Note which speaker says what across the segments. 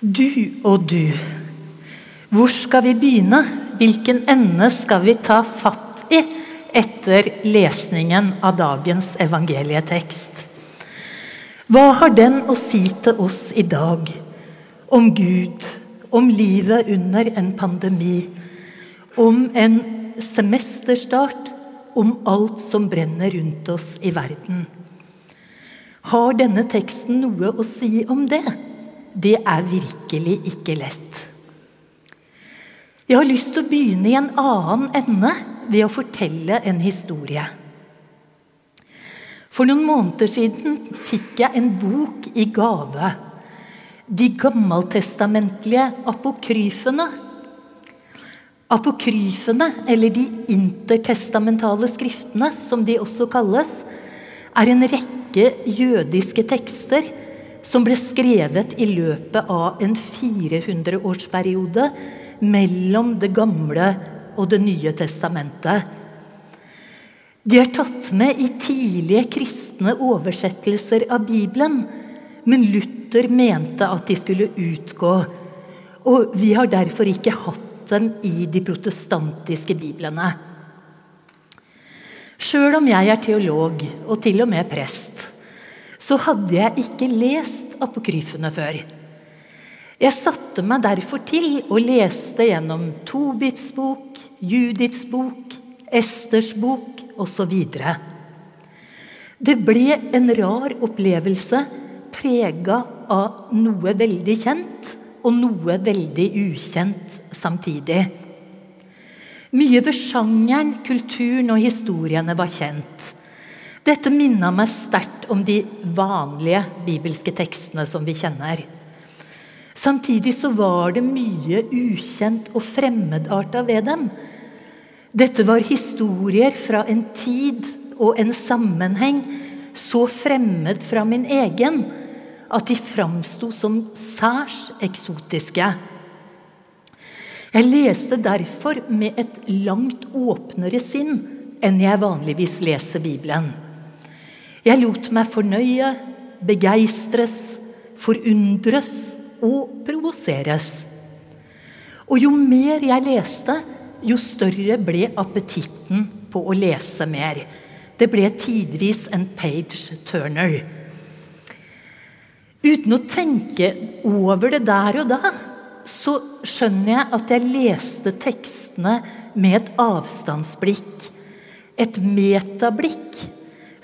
Speaker 1: Du og du. Hvor skal vi begynne? Hvilken ende skal vi ta fatt i etter lesningen av dagens evangelietekst? Hva har den å si til oss i dag om Gud, om livet under en pandemi, om en semesterstart, om alt som brenner rundt oss i verden? Har denne teksten noe å si om det? Det er virkelig ikke lett. Jeg har lyst til å begynne i en annen ende ved å fortelle en historie. For noen måneder siden fikk jeg en bok i gave. De gammeltestamentlige apokryfene. Apokryfene, eller de intertestamentale skriftene, som de også kalles, er en rekke jødiske tekster som ble skrevet i løpet av en 400-årsperiode mellom Det gamle og Det nye testamentet. De er tatt med i tidlige kristne oversettelser av Bibelen, men Luther mente at de skulle utgå. Og vi har derfor ikke hatt dem i de protestantiske biblene. Sjøl om jeg er teolog, og til og med prest, så hadde jeg ikke lest apokryfene før. Jeg satte meg derfor til og leste gjennom Tobits bok, Judits bok, Esters bok osv. Det ble en rar opplevelse prega av noe veldig kjent og noe veldig ukjent samtidig. Mye ved sjangeren, kulturen og historiene var kjent. Dette minna meg sterkt om de vanlige bibelske tekstene som vi kjenner. Samtidig så var det mye ukjent og fremmedarta ved dem. Dette var historier fra en tid og en sammenheng så fremmed fra min egen at de framsto som særs eksotiske. Jeg leste derfor med et langt åpnere sinn enn jeg vanligvis leser Bibelen. Jeg lot meg fornøye, begeistres, forundres og provoseres. Og jo mer jeg leste, jo større ble appetitten på å lese mer. Det ble tidvis en page turner. Uten å tenke over det der og da, så skjønner jeg at jeg leste tekstene med et avstandsblikk. Et metablikk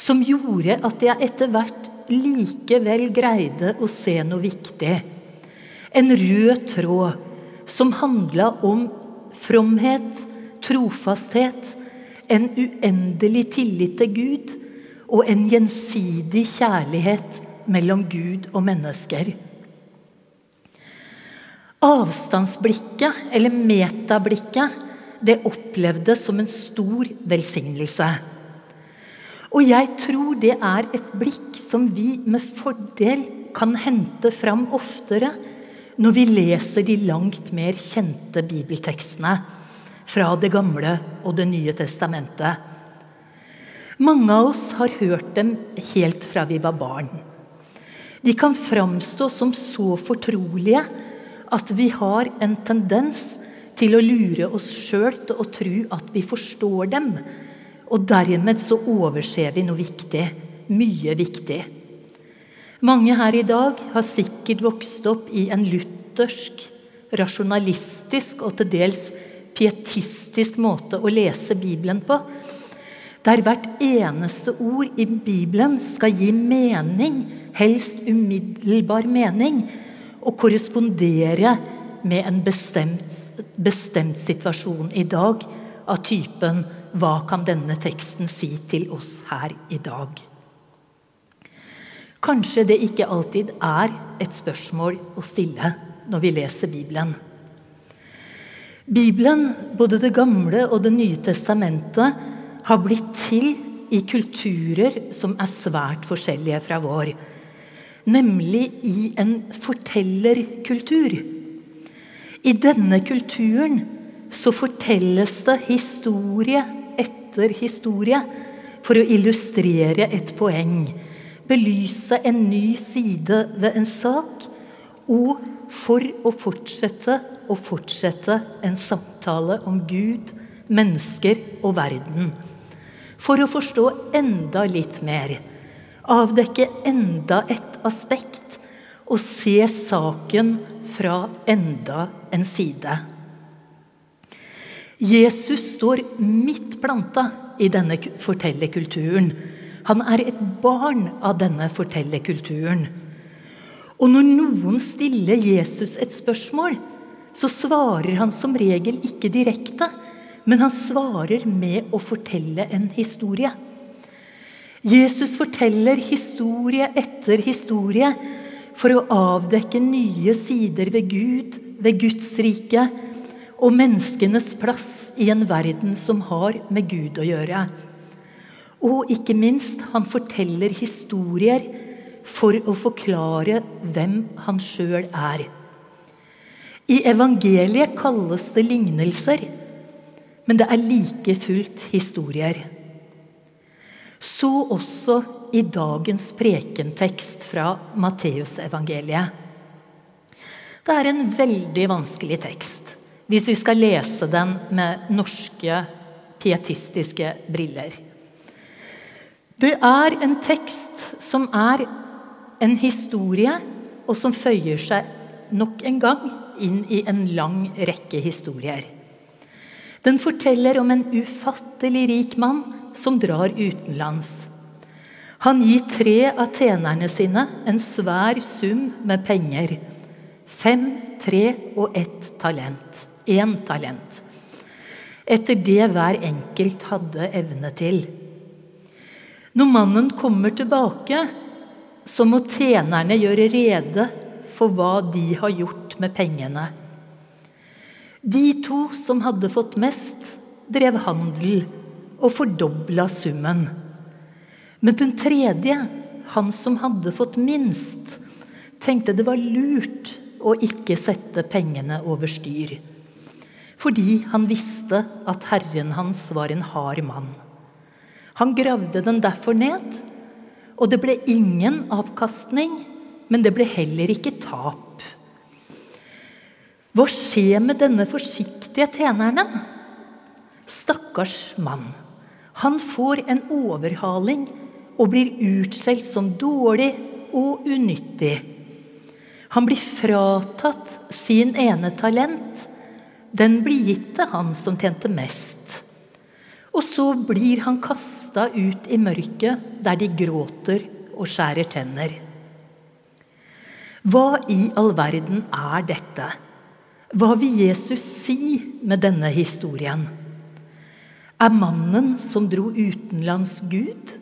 Speaker 1: som gjorde at jeg etter hvert likevel greide å se noe viktig. En rød tråd som handla om fromhet, trofasthet, en uendelig tillit til Gud og en gjensidig kjærlighet mellom Gud og mennesker. Avstandsblikket, eller metablikket, det opplevdes som en stor velsignelse. Og jeg tror det er et blikk som vi med fordel kan hente fram oftere når vi leser de langt mer kjente bibeltekstene fra Det gamle og Det nye testamentet. Mange av oss har hørt dem helt fra vi var barn. De kan framstå som så fortrolige at vi har en tendens til å lure oss sjøl til å tro at vi forstår dem og dermed så overser vi noe viktig. Mye viktig. Mange her i dag har sikkert vokst opp i en luthersk, rasjonalistisk og til dels pietistisk måte å lese Bibelen på. Der hvert eneste ord i Bibelen skal gi mening, helst umiddelbar mening, og korrespondere med en bestemt, bestemt situasjon i dag av typen hva kan denne teksten si til oss her i dag? Kanskje det ikke alltid er et spørsmål å stille når vi leser Bibelen. Bibelen, både Det gamle og Det nye testamentet, har blitt til i kulturer som er svært forskjellige fra vår. Nemlig i en fortellerkultur. I denne kulturen så fortelles det historie etter historie for å illustrere et poeng, belyse en ny side ved en sak og for å fortsette og fortsette en samtale om Gud, mennesker og verden. For å forstå enda litt mer, avdekke enda et aspekt og se saken fra enda en side. Jesus står midt planta i denne fortellerkulturen. Han er et barn av denne fortellerkulturen. Og når noen stiller Jesus et spørsmål, så svarer han som regel ikke direkte, men han svarer med å fortelle en historie. Jesus forteller historie etter historie for å avdekke nye sider ved Gud, ved Guds rike og menneskenes plass i en verden som har med Gud å gjøre. Og ikke minst, han forteller historier for å forklare hvem han sjøl er. I evangeliet kalles det lignelser, men det er like fullt historier. Så også i dagens prekentekst fra Matteusevangeliet. Det er en veldig vanskelig tekst hvis vi skal lese den med norske pietistiske briller. Det er en tekst som er en historie, og som føyer seg nok en gang inn i en lang rekke historier. Den forteller om en ufattelig rik mann som drar utenlands. Han gir tre av tjenerne sine en svær sum med penger. Fem, tre og ett talent. Én talent. Etter det hver enkelt hadde evne til. Når mannen kommer tilbake, så må tjenerne gjøre rede for hva de har gjort med pengene. De to som hadde fått mest, drev handel og fordobla summen. Men den tredje, han som hadde fått minst, tenkte det var lurt å ikke sette pengene over styr. Fordi han visste at herren hans var en hard mann. Han gravde den derfor ned og det ble ingen avkastning, men det ble heller ikke tap. Hva skjer med denne forsiktige tjeneren? Stakkars mann. Han får en overhaling og blir utskjelt som dårlig og unyttig. Han blir fratatt sin ene talent. Den blir gitt til han som tjente mest. Og så blir han kasta ut i mørket, der de gråter og skjærer tenner. Hva i all verden er dette? Hva vil Jesus si med denne historien? Er mannen som dro utenlands, Gud?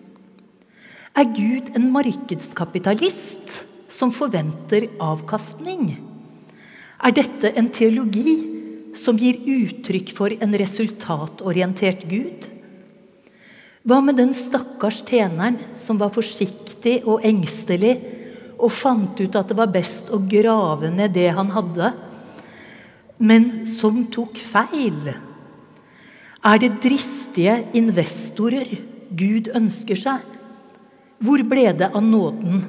Speaker 1: Er Gud en markedskapitalist som forventer avkastning? Er dette en teologi som gir uttrykk for en resultatorientert Gud? Hva med den stakkars tjeneren som var forsiktig og engstelig og fant ut at det var best å grave ned det han hadde, men som tok feil? Er det dristige investorer Gud ønsker seg? Hvor ble det av nåden?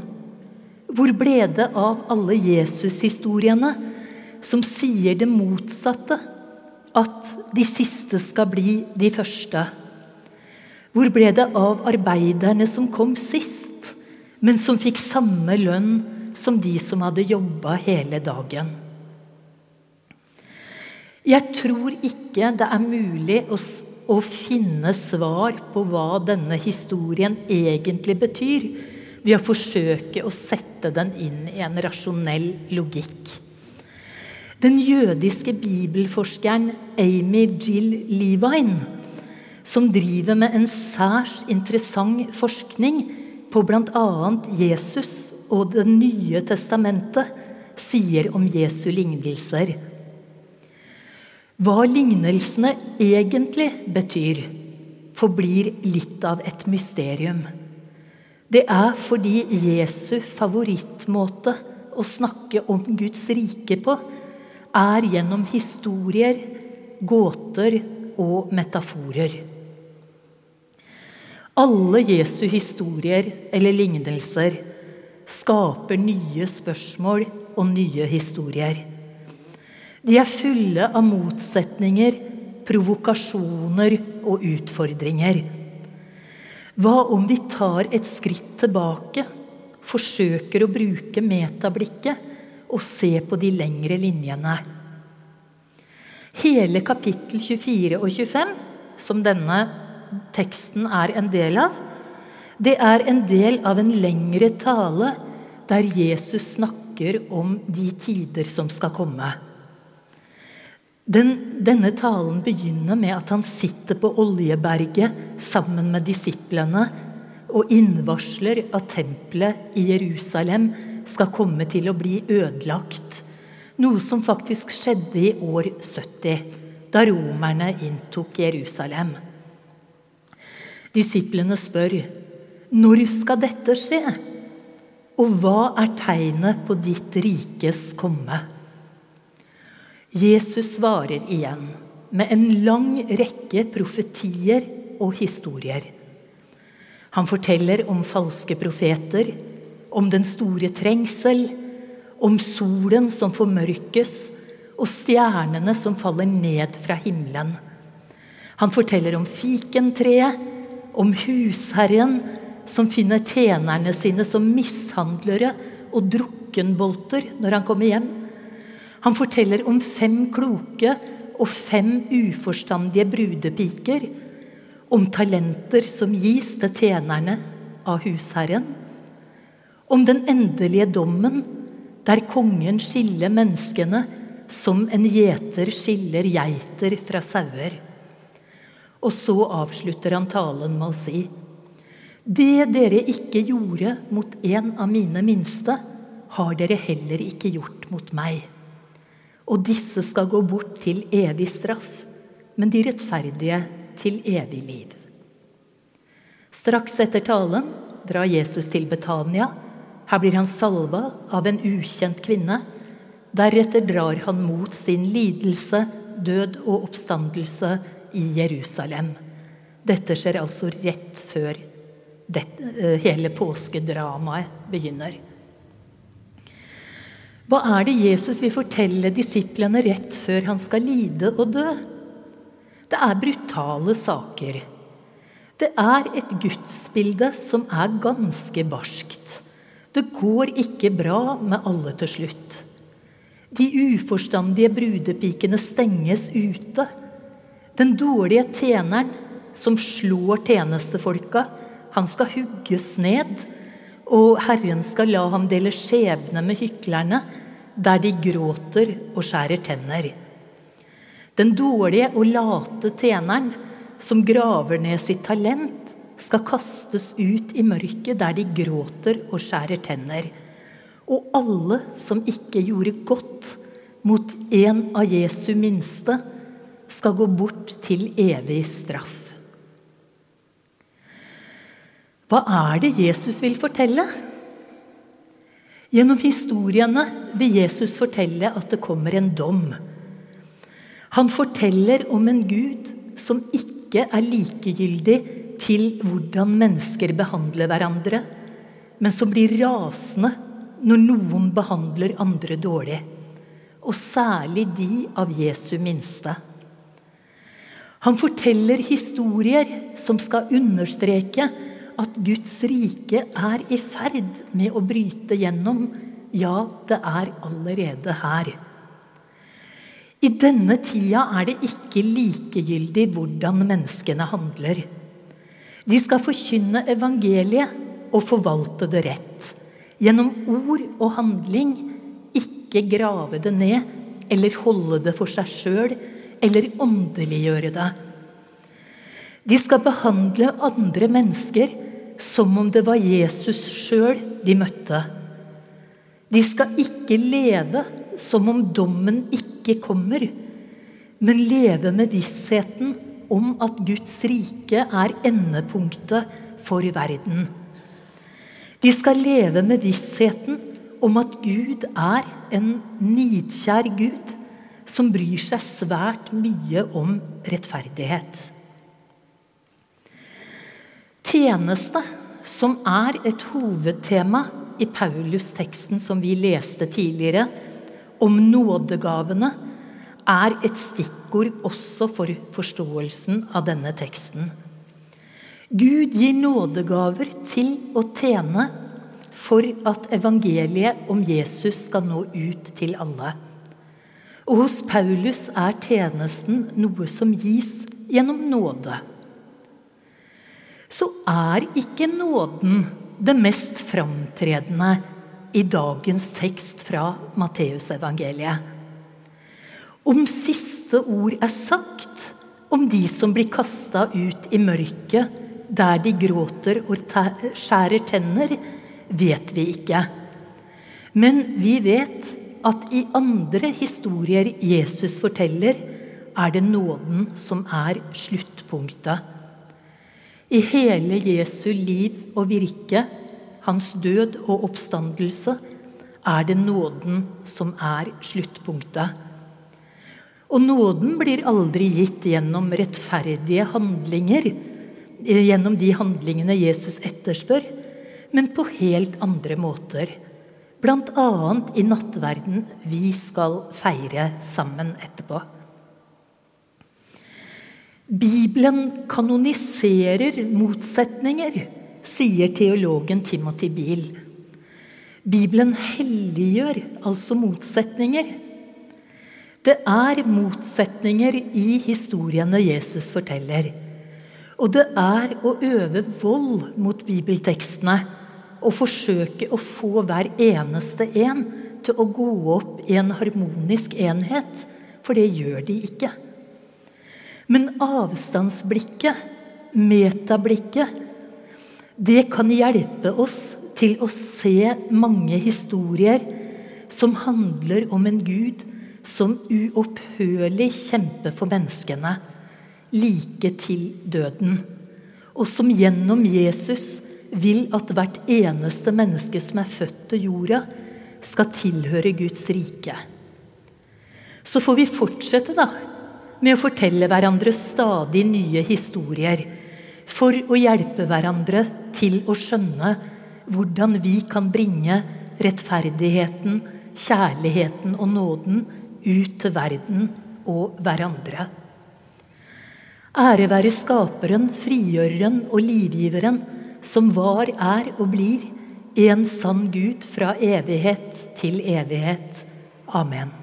Speaker 1: Hvor ble det av alle Jesus-historiene? Som sier det motsatte. At de siste skal bli de første. Hvor ble det av arbeiderne som kom sist, men som fikk samme lønn som de som hadde jobba hele dagen? Jeg tror ikke det er mulig å, å finne svar på hva denne historien egentlig betyr, ved å forsøke å sette den inn i en rasjonell logikk. Den jødiske bibelforskeren Amy Jill Levine, som driver med en særs interessant forskning på bl.a. Jesus og Det nye testamentet, sier om Jesu lignelser. Hva lignelsene egentlig betyr, forblir litt av et mysterium. Det er fordi Jesu favorittmåte å snakke om Guds rike på er gjennom historier, gåter og metaforer. Alle Jesu historier eller lignelser skaper nye spørsmål og nye historier. De er fulle av motsetninger, provokasjoner og utfordringer. Hva om vi tar et skritt tilbake, forsøker å bruke metablikket og se på de lengre linjene? Hele kapittel 24 og 25, som denne teksten er en del av, det er en del av en lengre tale der Jesus snakker om de tider som skal komme. Den, denne talen begynner med at han sitter på Oljeberget sammen med disiplene og innvarsler at tempelet i Jerusalem skal komme til å bli ødelagt. Noe som faktisk skjedde i år 70, da romerne inntok Jerusalem. Disiplene spør når skal dette skje? Og hva er tegnet på ditt rikes komme? Jesus svarer igjen med en lang rekke profetier og historier. Han forteller om falske profeter, om den store trengsel, om solen som formørkes, og stjernene som faller ned fra himmelen. Han forteller om fikentreet, om husherren som finner tjenerne sine som mishandlere og drukkenbolter når han kommer hjem. Han forteller om fem kloke og fem uforstandige brudepiker. Om talenter som gis til tjenerne av husherren. Om den endelige dommen, der kongen skiller menneskene som en gjeter skiller geiter fra sauer. Og så avslutter han talen med å si Det dere ikke gjorde mot en av mine minste, har dere heller ikke gjort mot meg og disse skal gå bort til evig straff, men de rettferdige til evig liv. Straks etter talen drar Jesus til Betania. Her blir han salva av en ukjent kvinne. Deretter drar han mot sin lidelse, død og oppstandelse i Jerusalem. Dette skjer altså rett før dette, eh, hele påskedramaet begynner. Hva er det Jesus vil fortelle disiplene rett før han skal lide og dø? Det er brutale saker. Det er et gudsbilde som er ganske barskt. Det går ikke bra med alle til slutt. De uforstandige brudepikene stenges ute. Den dårlige tjeneren som slår tjenestefolka, han skal hugges ned og Herren skal la ham dele skjebne med hyklerne, der de gråter og skjærer tenner. Den dårlige og late tjeneren som graver ned sitt talent, skal kastes ut i mørket der de gråter og skjærer tenner. Og alle som ikke gjorde godt mot en av Jesu minste, skal gå bort til evig straff. Hva er det Jesus vil fortelle? Gjennom historiene vil Jesus fortelle at det kommer en dom. Han forteller om en Gud som ikke er likegyldig til hvordan mennesker behandler hverandre, men som blir rasende når noen behandler andre dårlig. Og særlig de av Jesu minste. Han forteller historier som skal understreke at Guds rike er i ferd med å bryte gjennom. Ja, det er allerede her. I denne tida er det ikke likegyldig hvordan menneskene handler. De skal forkynne evangeliet og forvalte det rett. Gjennom ord og handling, ikke grave det ned eller holde det for seg sjøl eller åndeliggjøre det. De skal behandle andre mennesker som om det var Jesus sjøl de møtte. De skal ikke leve som om dommen ikke kommer, men leve med vissheten om at Guds rike er endepunktet for verden. De skal leve med vissheten om at Gud er en nidkjær Gud som bryr seg svært mye om rettferdighet. Tjeneste, som er et hovedtema i Paulus-teksten som vi leste tidligere, om nådegavene, er et stikkord også for forståelsen av denne teksten. Gud gir nådegaver til å tjene for at evangeliet om Jesus skal nå ut til alle. Og hos Paulus er tjenesten noe som gis gjennom nåde. Så er ikke nåden det mest framtredende i dagens tekst fra Matteusevangeliet. Om siste ord er sagt om de som blir kasta ut i mørket, der de gråter og skjærer tenner, vet vi ikke. Men vi vet at i andre historier Jesus forteller, er det nåden som er sluttpunktet. I hele Jesu liv og virke, hans død og oppstandelse, er det nåden som er sluttpunktet. Og nåden blir aldri gitt gjennom rettferdige handlinger, gjennom de handlingene Jesus etterspør, men på helt andre måter. Bl.a. i nattverden vi skal feire sammen etterpå. Bibelen kanoniserer motsetninger, sier teologen Timothy Biel. Bibelen helliggjør altså motsetninger. Det er motsetninger i historiene Jesus forteller. Og det er å øve vold mot bibeltekstene og forsøke å få hver eneste en til å gå opp i en harmonisk enhet, for det gjør de ikke. Men avstandsblikket, metablikket, det kan hjelpe oss til å se mange historier som handler om en Gud som uopphørlig kjemper for menneskene, like til døden. Og som gjennom Jesus vil at hvert eneste menneske som er født til jorda, skal tilhøre Guds rike. Så får vi fortsette da, med å fortelle hverandre stadig nye historier. For å hjelpe hverandre til å skjønne hvordan vi kan bringe rettferdigheten, kjærligheten og nåden ut til verden og hverandre. Ære være Skaperen, Frigjøreren og Livgiveren, som var, er og blir en sann Gud fra evighet til evighet. Amen.